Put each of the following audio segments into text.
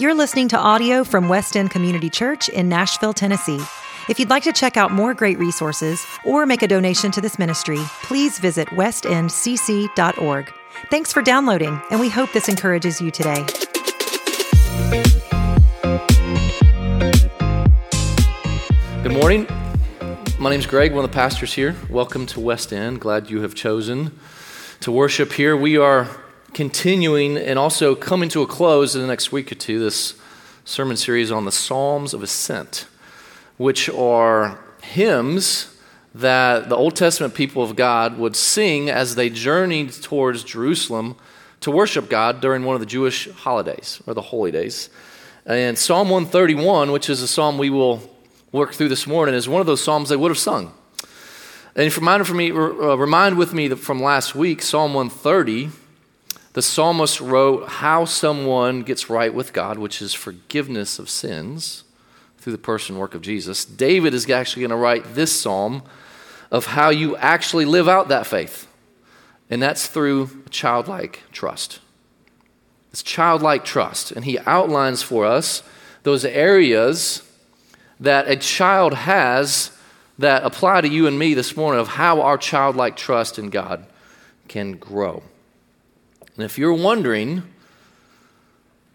You're listening to audio from West End Community Church in Nashville, Tennessee. If you'd like to check out more great resources or make a donation to this ministry, please visit westendcc.org. Thanks for downloading, and we hope this encourages you today. Good morning. My name is Greg, one of the pastors here. Welcome to West End. Glad you have chosen to worship here. We are continuing and also coming to a close in the next week or two this sermon series on the Psalms of Ascent, which are hymns that the Old Testament people of God would sing as they journeyed towards Jerusalem to worship God during one of the Jewish holidays or the holy days. And Psalm 131, which is a psalm we will work through this morning, is one of those psalms they would have sung. And if remind, for me, uh, remind with me from last week, Psalm 130, the psalmist wrote how someone gets right with God, which is forgiveness of sins through the person work of Jesus. David is actually going to write this psalm of how you actually live out that faith. And that's through childlike trust. It's childlike trust. And he outlines for us those areas that a child has that apply to you and me this morning of how our childlike trust in God can grow. And if you're wondering,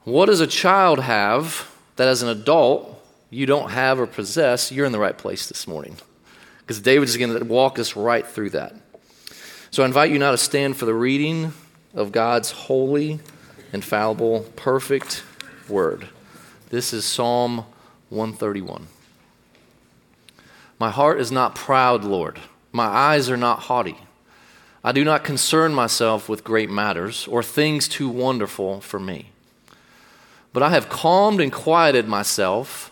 what does a child have that as an adult you don't have or possess, you're in the right place this morning. Because David is going to walk us right through that. So I invite you now to stand for the reading of God's holy, infallible, perfect word. This is Psalm 131. My heart is not proud, Lord. My eyes are not haughty. I do not concern myself with great matters or things too wonderful for me. But I have calmed and quieted myself.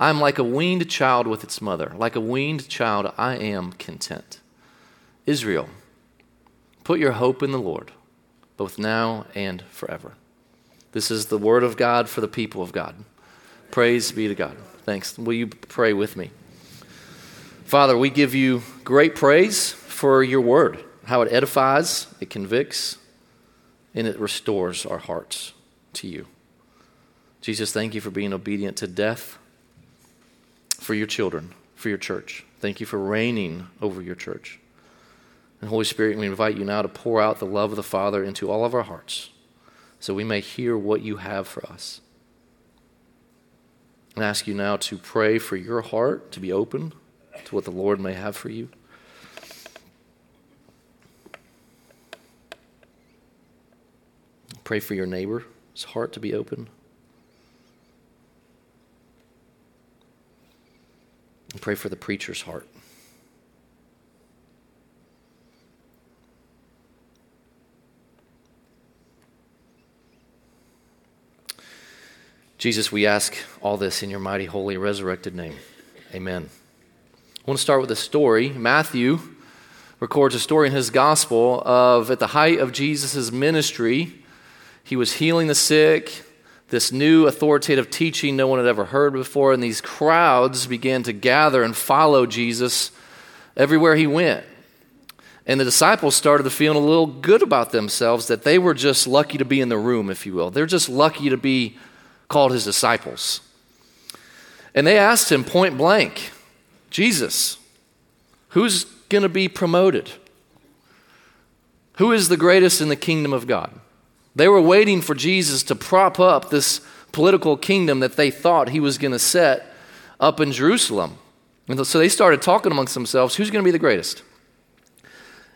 I am like a weaned child with its mother. Like a weaned child, I am content. Israel, put your hope in the Lord, both now and forever. This is the word of God for the people of God. Praise be to God. Thanks. Will you pray with me? Father, we give you great praise for your word, how it edifies, it convicts, and it restores our hearts to you. Jesus, thank you for being obedient to death for your children, for your church. Thank you for reigning over your church. And Holy Spirit, we invite you now to pour out the love of the Father into all of our hearts so we may hear what you have for us. And ask you now to pray for your heart to be open to what the Lord may have for you. Pray for your neighbor's heart to be open. And pray for the preacher's heart. Jesus, we ask all this in your mighty, holy, resurrected name. Amen. I want to start with a story. Matthew records a story in his gospel of at the height of Jesus' ministry, he was healing the sick, this new authoritative teaching no one had ever heard before, and these crowds began to gather and follow Jesus everywhere he went. And the disciples started to feel a little good about themselves that they were just lucky to be in the room, if you will. They're just lucky to be called his disciples. And they asked him point blank, Jesus, who's going to be promoted? Who is the greatest in the kingdom of God? They were waiting for Jesus to prop up this political kingdom that they thought he was going to set up in Jerusalem. And so they started talking amongst themselves who's going to be the greatest?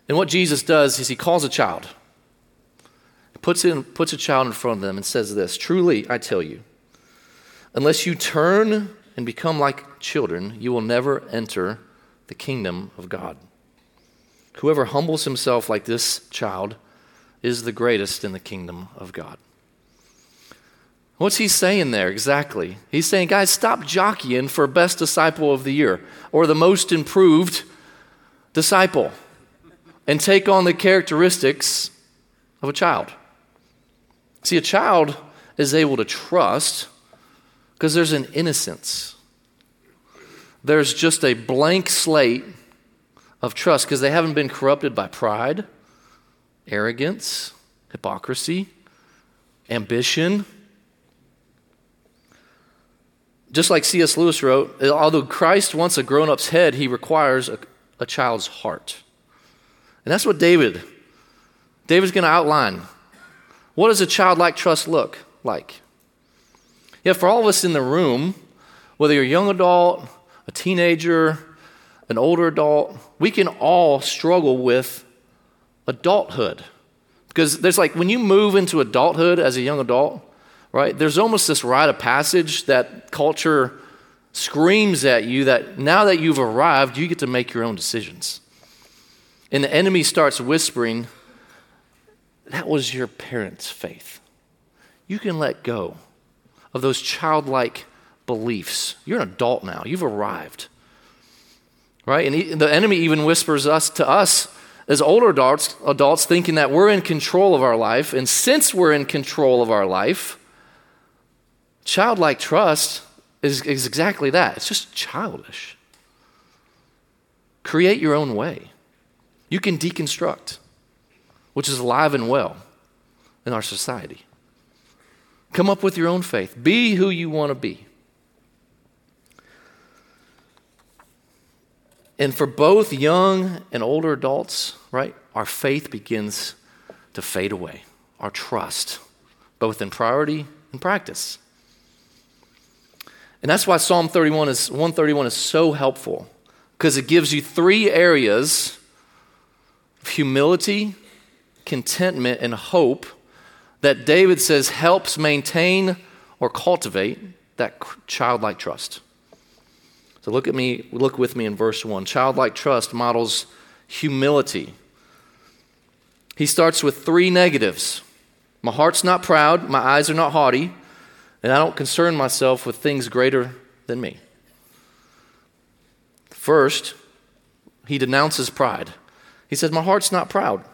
And what Jesus does is he calls a child, puts, in, puts a child in front of them, and says this Truly, I tell you, unless you turn and become like children, you will never enter the kingdom of God. Whoever humbles himself like this child is the greatest in the kingdom of God. What's he saying there exactly? He's saying, guys, stop jockeying for best disciple of the year or the most improved disciple and take on the characteristics of a child. See, a child is able to trust because there's an innocence. There's just a blank slate of trust because they haven't been corrupted by pride arrogance, hypocrisy, ambition. just like C.S. Lewis wrote, although Christ wants a grown up's head, he requires a, a child's heart. And that's what David, David's going to outline. What does a childlike trust look like? Yeah, for all of us in the room, whether you're a young adult, a teenager, an older adult, we can all struggle with adulthood. Because there's like, when you move into adulthood as a young adult, right, there's almost this rite of passage that culture screams at you that now that you've arrived, you get to make your own decisions. And the enemy starts whispering, that was your parents' faith. You can let go of those childlike beliefs. You're an adult now, you've arrived. Right? And he, the enemy even whispers us to us as older adults, adults thinking that we're in control of our life. And since we're in control of our life, childlike trust is, is exactly that. It's just childish. Create your own way. You can deconstruct, which is alive and well in our society. Come up with your own faith. Be who you want to be. And for both young and older adults, right, our faith begins to fade away, our trust, both in priority and practice. And that's why Psalm 31 is 131 is so helpful because it gives you three areas of humility, contentment, and hope that David says helps maintain or cultivate that childlike trust. So look at me, look with me in verse 1. Childlike trust models humility. He starts with three negatives. My heart's not proud, my eyes are not haughty, and I don't concern myself with things greater than me. First, he denounces pride. He says, My heart's not proud.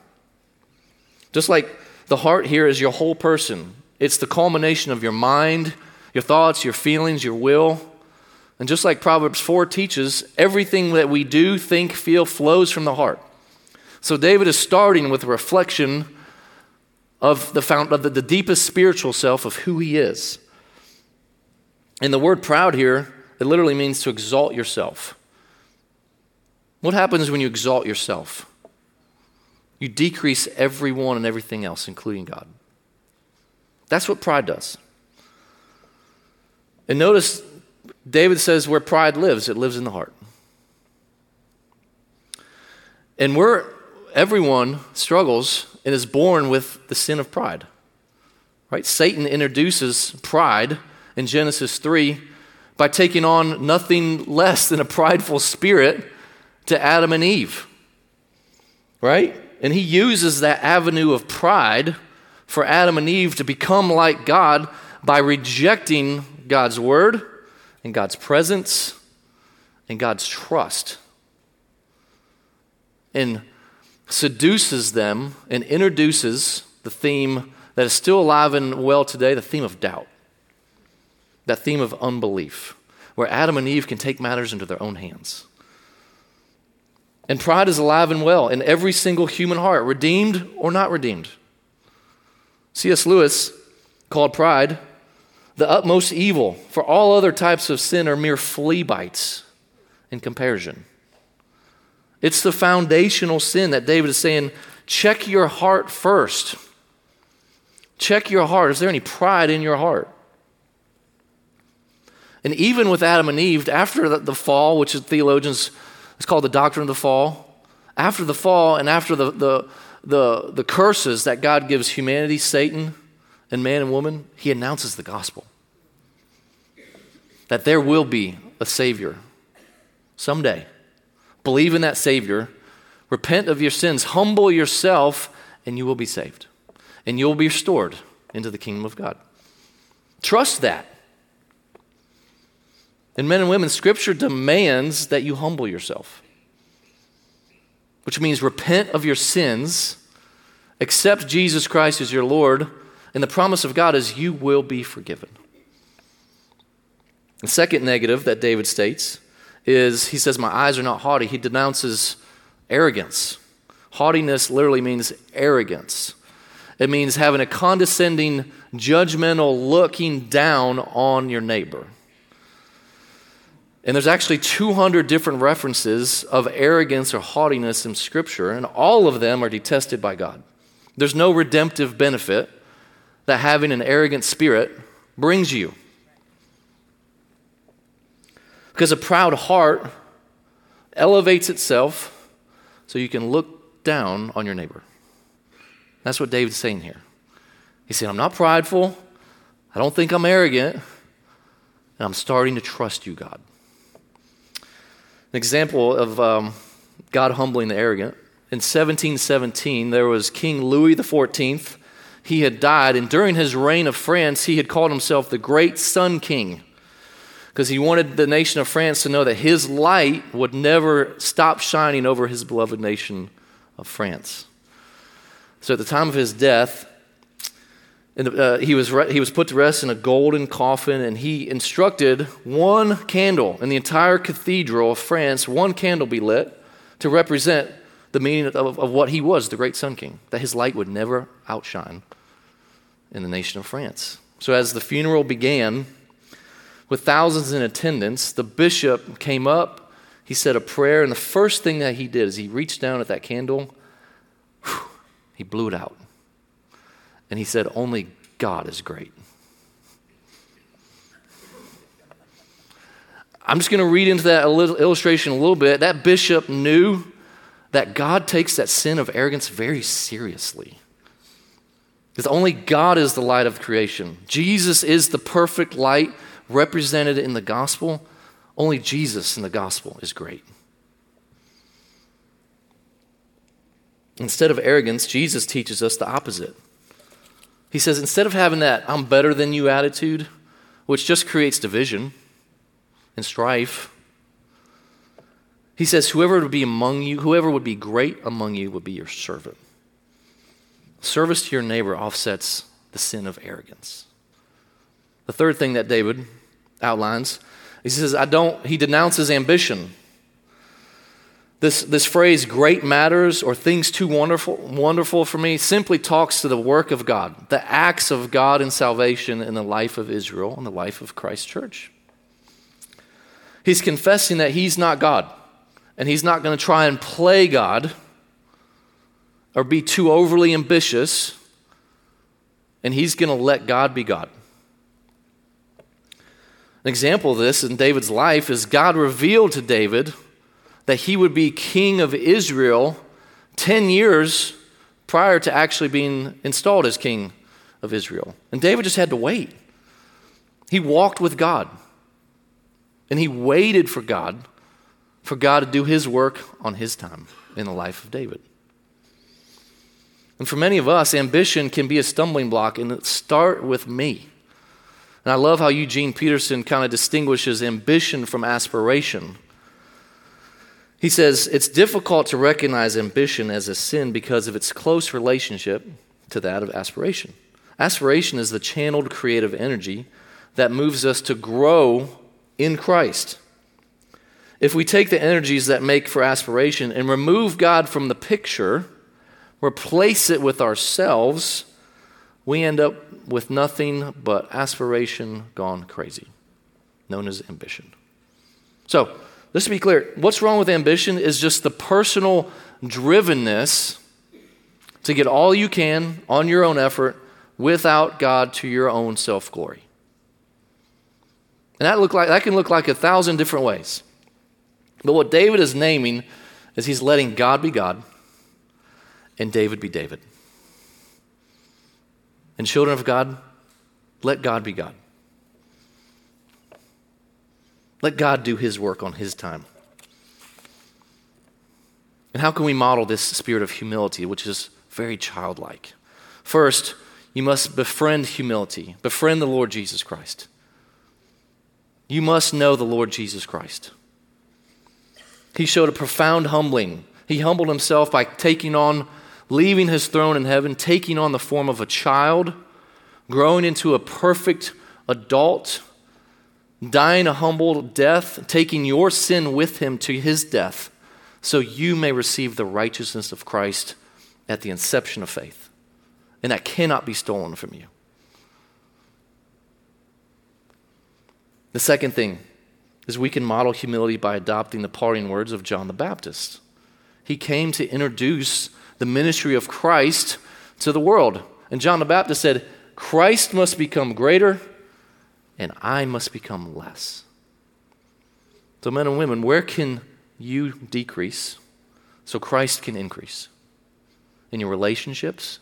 Just like the heart here is your whole person, it's the culmination of your mind, your thoughts, your feelings, your will. And just like Proverbs 4 teaches, everything that we do, think, feel flows from the heart. So David is starting with a reflection of the, found, of the, the deepest spiritual self of who he is. And the word proud here, it literally means to exalt yourself. What happens when you exalt yourself? You decrease everyone and everything else, including God. That's what pride does. And notice David says where pride lives, it lives in the heart. And we're, everyone struggles and is born with the sin of pride. Right? Satan introduces pride in Genesis 3 by taking on nothing less than a prideful spirit to Adam and Eve. Right? And he uses that avenue of pride for Adam and Eve to become like God by rejecting God's word and God's presence and God's trust and seduces them and introduces the theme that is still alive and well today the theme of doubt, that theme of unbelief, where Adam and Eve can take matters into their own hands. And pride is alive and well in every single human heart, redeemed or not redeemed. C.S. Lewis called pride the utmost evil, for all other types of sin are mere flea bites in comparison. It's the foundational sin that David is saying check your heart first. Check your heart. Is there any pride in your heart? And even with Adam and Eve, after the, the fall, which is theologians, it's called the doctrine of the fall, after the fall and after the, the, the, the curses that God gives humanity, Satan, and man and woman, he announces the gospel. That there will be a Savior someday. Believe in that Savior, repent of your sins, humble yourself, and you will be saved. And you will be restored into the kingdom of God. Trust that. And men and women, Scripture demands that you humble yourself, which means repent of your sins, accept Jesus Christ as your Lord, and the promise of God is you will be forgiven. The second negative that David states is he says, My eyes are not haughty. He denounces arrogance. Haughtiness literally means arrogance, it means having a condescending, judgmental looking down on your neighbor. And there's actually 200 different references of arrogance or haughtiness in Scripture, and all of them are detested by God. There's no redemptive benefit that having an arrogant spirit brings you. Because a proud heart elevates itself so you can look down on your neighbor. That's what David's saying here. He said, I'm not prideful. I don't think I'm arrogant. And I'm starting to trust you, God. An example of um, God humbling the arrogant. In 1717, there was King Louis XIV. He had died, and during his reign of France, he had called himself the Great Sun King because he wanted the nation of France to know that his light would never stop shining over his beloved nation of France. So at the time of his death, uh, he, was re- he was put to rest in a golden coffin, and he instructed one candle in the entire cathedral of France, one candle be lit to represent the meaning of, of what he was, the great Sun King, that his light would never outshine in the nation of France. So as the funeral began, with thousands in attendance, the bishop came up, he said a prayer, and the first thing that he did is he reached down at that candle, whew, he blew it out. And he said, Only God is great. I'm just going to read into that illustration a little bit. That bishop knew that God takes that sin of arrogance very seriously. Because only God is the light of creation. Jesus is the perfect light represented in the gospel. Only Jesus in the gospel is great. Instead of arrogance, Jesus teaches us the opposite. He says, instead of having that I'm better than you attitude, which just creates division and strife, he says, whoever would be among you, whoever would be great among you would be your servant. Service to your neighbor offsets the sin of arrogance. The third thing that David outlines, he says, I don't, he denounces ambition. This, this phrase, great matters or things too wonderful, wonderful for me, simply talks to the work of God, the acts of God in salvation in the life of Israel and the life of Christ's church. He's confessing that he's not God, and he's not going to try and play God or be too overly ambitious, and he's going to let God be God. An example of this in David's life is God revealed to David that he would be king of Israel 10 years prior to actually being installed as king of Israel. And David just had to wait. He walked with God. And he waited for God, for God to do his work on his time in the life of David. And for many of us, ambition can be a stumbling block, and it start with me. And I love how Eugene Peterson kind of distinguishes ambition from aspiration. He says it's difficult to recognize ambition as a sin because of its close relationship to that of aspiration. Aspiration is the channeled creative energy that moves us to grow in Christ. If we take the energies that make for aspiration and remove God from the picture, replace it with ourselves, we end up with nothing but aspiration gone crazy, known as ambition. So, let's be clear what's wrong with ambition is just the personal drivenness to get all you can on your own effort without God to your own self glory. And that, look like, that can look like a thousand different ways. But what David is naming is he's letting God be God and David be David. And children of God, let God be God. Let God do his work on his time. And how can we model this spirit of humility, which is very childlike? First, you must befriend humility, befriend the Lord Jesus Christ. You must know the Lord Jesus Christ. He showed a profound humbling. He humbled himself by taking on, leaving his throne in heaven, taking on the form of a child, growing into a perfect adult dying a humble death, taking your sin with him to his death, so you may receive the righteousness of Christ at the inception of faith. And that cannot be stolen from you. The second thing is we can model humility by adopting the parting words of John the Baptist. He came to introduce the ministry of Christ to the world. And John the Baptist said, Christ must become greater and I must become less. So, men and women, where can you decrease so Christ can increase? In your relationships,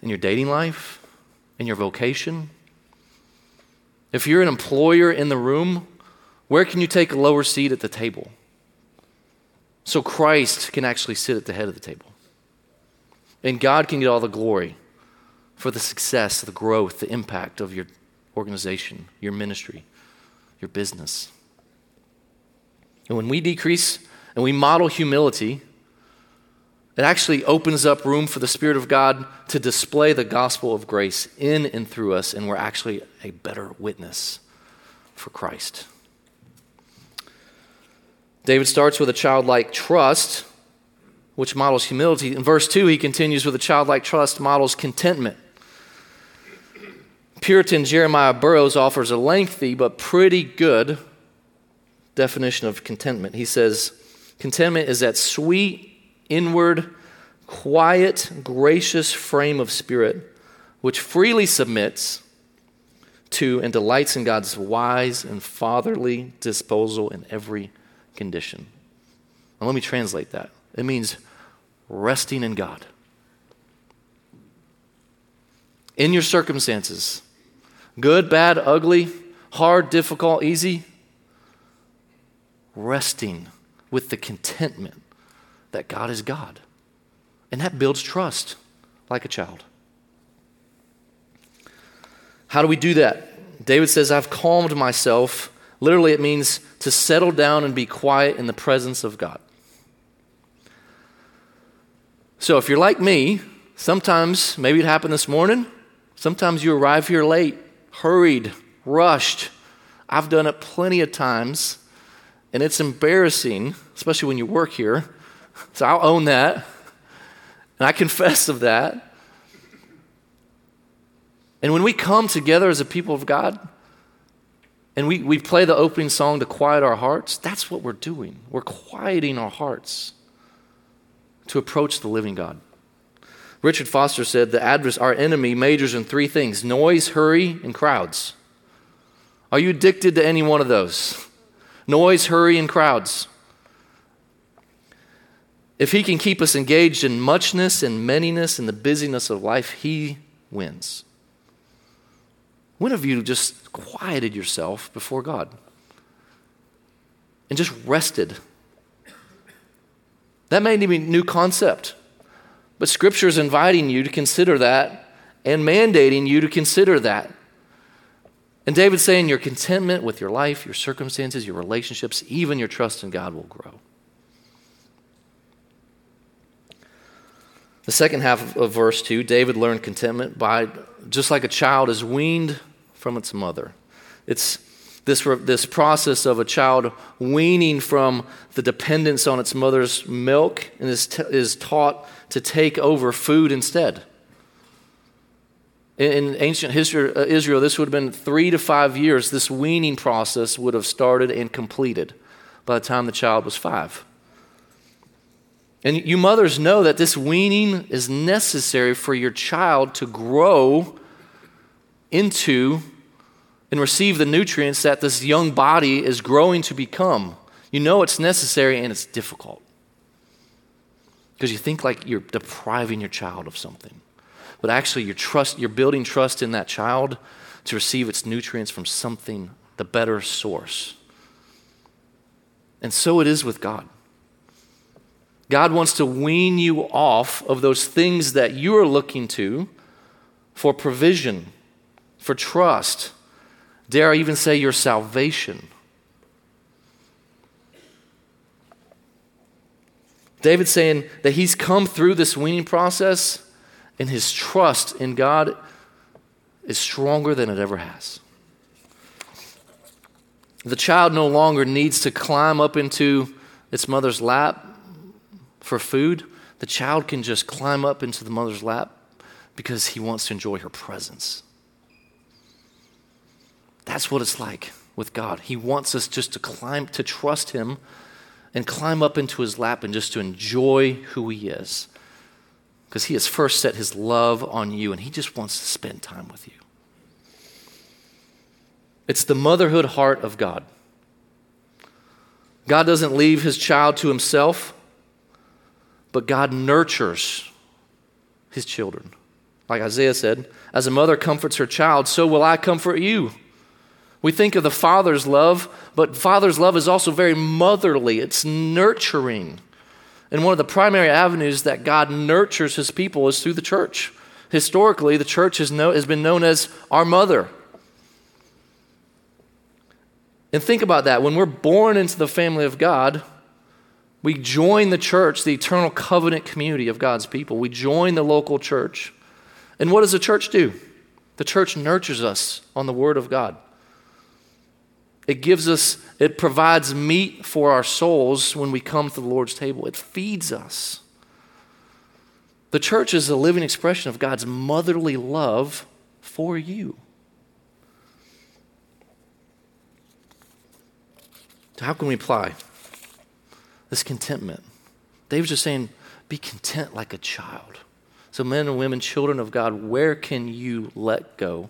in your dating life, in your vocation? If you're an employer in the room, where can you take a lower seat at the table? So Christ can actually sit at the head of the table. And God can get all the glory for the success, the growth, the impact of your organization, your ministry, your business. And when we decrease and we model humility, it actually opens up room for the Spirit of God to display the gospel of grace in and through us, and we're actually a better witness for Christ. David starts with a childlike trust, which models humility. In verse 2, he continues with a childlike trust, models contentment. Puritan Jeremiah Burroughs offers a lengthy but pretty good definition of contentment. He says, Contentment is that sweet, inward, quiet, gracious frame of spirit which freely submits to and delights in God's wise and fatherly disposal in every condition. Now, let me translate that. It means resting in God. In your circumstances, good, bad, ugly, hard, difficult, easy, resting with the contentment that God is God. And that builds trust like a child. How do we do that? David says, I've calmed myself. Literally, it means to settle down and be quiet in the presence of God. So, if you're like me, sometimes, maybe it happened this morning, sometimes you arrive here late, hurried, rushed. I've done it plenty of times, and it's embarrassing, especially when you work here. So I'll own that. And I confess of that. And when we come together as a people of God and we, we play the opening song to quiet our hearts, that's what we're doing. We're quieting our hearts to approach the living God. Richard Foster said the adverse, our enemy, majors in three things noise, hurry, and crowds. Are you addicted to any one of those? Noise, hurry, and crowds. If he can keep us engaged in muchness and manyness and the busyness of life, he wins. When have you just quieted yourself before God and just rested? That may be a new concept. But Scripture is inviting you to consider that and mandating you to consider that. And David's saying your contentment with your life, your circumstances, your relationships, even your trust in God will grow. The second half of verse 2, David learned contentment by just like a child is weaned from its mother. It's this, this process of a child weaning from the dependence on its mother's milk and is, t- is taught to take over food instead. In, in ancient history, uh, Israel, this would have been three to five years. This weaning process would have started and completed by the time the child was five. And you mothers know that this weaning is necessary for your child to grow into and receive the nutrients that this young body is growing to become. You know it's necessary and it's difficult. Because you think like you're depriving your child of something. But actually you're trust you're building trust in that child to receive its nutrients from something the better source. And so it is with God. God wants to wean you off of those things that you are looking to for provision, for trust, dare I even say your salvation. David's saying that he's come through this weaning process and his trust in God is stronger than it ever has. The child no longer needs to climb up into its mother's lap for food. The child can just climb up into the mother's lap because he wants to enjoy her presence. That's what it's like with God. He wants us just to climb, to trust Him and climb up into His lap and just to enjoy who He is. Because He has first set His love on you and He just wants to spend time with you. It's the motherhood heart of God. God doesn't leave His child to Himself, but God nurtures His children. Like Isaiah said, as a mother comforts her child, so will I comfort you. We think of the father's love, but father's love is also very motherly, it's nurturing. And one of the primary avenues that God nurtures his people is through the church. Historically, the church has, has been known as our mother. And think about that. When we're born into the family of God, we join the church, the eternal covenant community of God's people. We join the local church. And what does the church do? The church nurtures us on the Word of God. It gives us, it provides meat for our souls when we come to the Lord's table. It feeds us. The church is a living expression of God's motherly love for you. So, how can we apply this contentment? David's just saying, be content like a child. So, men and women, children of God, where can you let go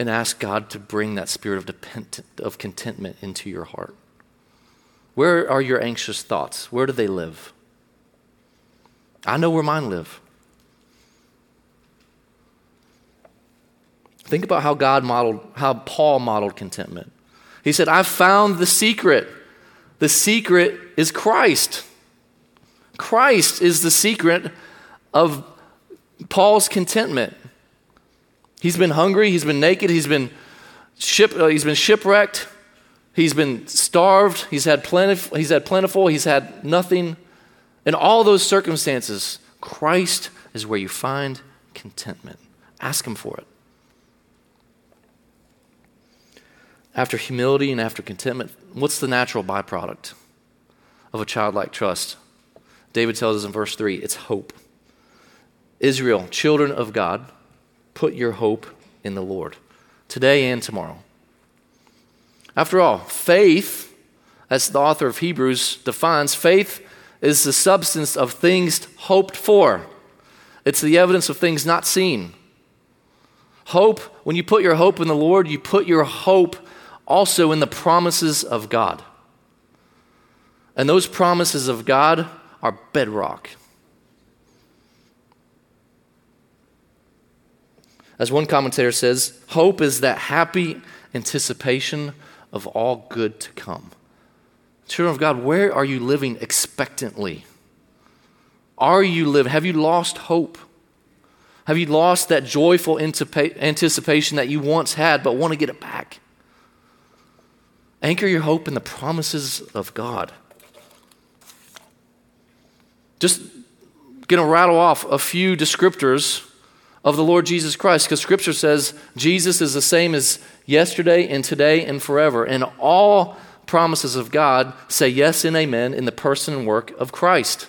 and ask God to bring that spirit of, of contentment into your heart? Where are your anxious thoughts? Where do they live? I know where mine live. Think about how God modeled, how Paul modeled contentment. He said, I've found the secret. The secret is Christ. Christ is the secret of Paul's contentment. He's been hungry, he's been naked, he's been, ship, uh, he's been shipwrecked, he's been starved, he's had, plentif- he's had plentiful, he's had nothing. In all those circumstances, Christ is where you find contentment. Ask Him for it. After humility and after contentment, what's the natural byproduct of a childlike trust? David tells us in verse 3 it's hope. Israel, children of God, put your hope in the Lord today and tomorrow. After all, faith, as the author of Hebrews defines, faith is the substance of things hoped for, it's the evidence of things not seen. Hope, when you put your hope in the Lord, you put your hope also in the promises of God. And those promises of God are bedrock. As one commentator says, hope is that happy anticipation of all good to come. Children of God, where are you living expectantly? Are you living? Have you lost hope? Have you lost that joyful anticipation that you once had but want to get it back? Anchor your hope in the promises of God. Just going to rattle off a few descriptors of the Lord Jesus Christ because Scripture says Jesus is the same as yesterday and today and forever. And all promises of God say yes and amen in the person and work of Christ.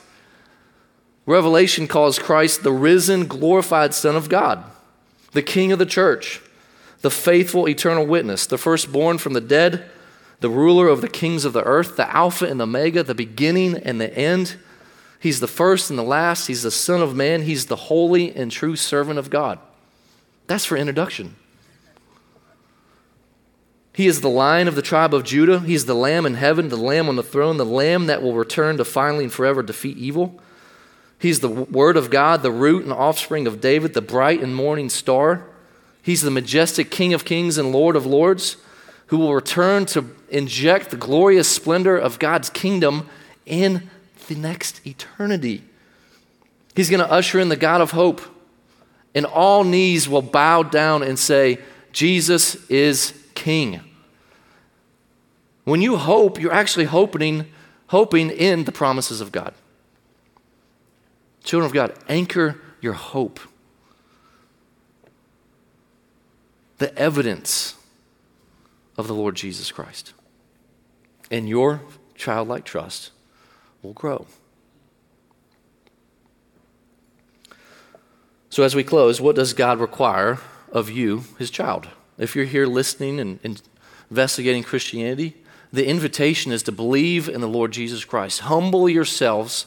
Revelation calls Christ the risen, glorified Son of God, the King of the church, the faithful, eternal witness, the firstborn from the dead, the ruler of the kings of the earth, the Alpha and the Omega, the beginning and the end. He's the first and the last. He's the Son of Man. He's the holy and true servant of God. That's for introduction. He is the lion of the tribe of Judah. He's the lamb in heaven, the lamb on the throne, the lamb that will return to finally and forever defeat evil. He's the word of God, the root and offspring of David, the bright and morning star. He's the majestic King of kings and Lord of lords who will return to inject the glorious splendor of God's kingdom in the next eternity. He's going to usher in the God of hope, and all knees will bow down and say, Jesus is King. When you hope, you're actually hoping, hoping in the promises of God. Children of God, anchor your hope. The evidence of the Lord Jesus Christ. And your childlike trust will grow. So, as we close, what does God require of you, his child? if you're here listening and, and investigating Christianity, the invitation is to believe in the Lord Jesus Christ. Humble yourselves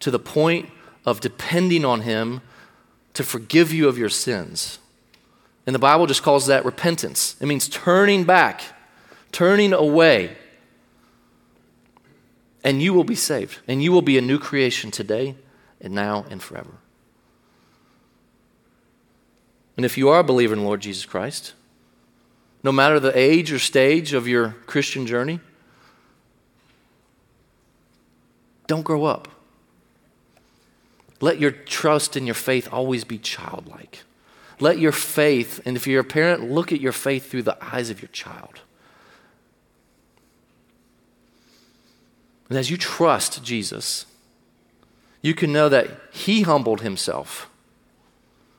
to the point of depending on Him to forgive you of your sins. And the Bible just calls that repentance. It means turning back, turning away. And you will be saved. And you will be a new creation today and now and forever. And if you are a believer in Lord Jesus Christ, no matter the age or stage of your Christian journey, don't grow up. Let your trust and your faith always be childlike. Let your faith, and if you're a parent, look at your faith through the eyes of your child. And as you trust Jesus, you can know that He humbled Himself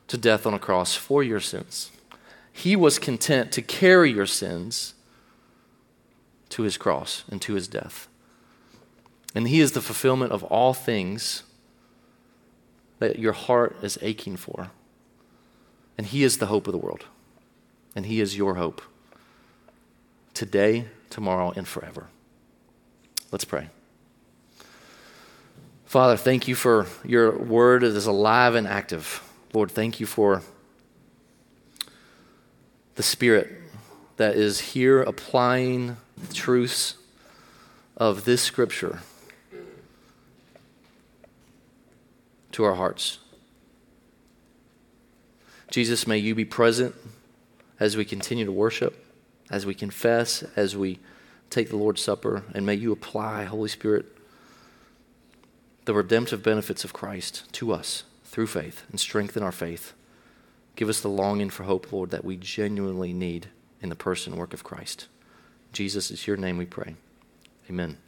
to death on a cross for your sins. He was content to carry your sins to His cross and to His death. And He is the fulfillment of all things that your heart is aching for. And He is the hope of the world. And He is your hope today, tomorrow, and forever. Let's pray. Father, thank you for your word that is alive and active. Lord, thank you for the Spirit that is here applying the truths of this scripture to our hearts. Jesus, may you be present as we continue to worship, as we confess, as we take the Lord's Supper, and may you apply, Holy Spirit, the redemptive benefits of Christ to us through faith and strengthen our faith. Give us the longing for hope, Lord, that we genuinely need in the person and work of Christ. Jesus, it's your name we pray. Amen.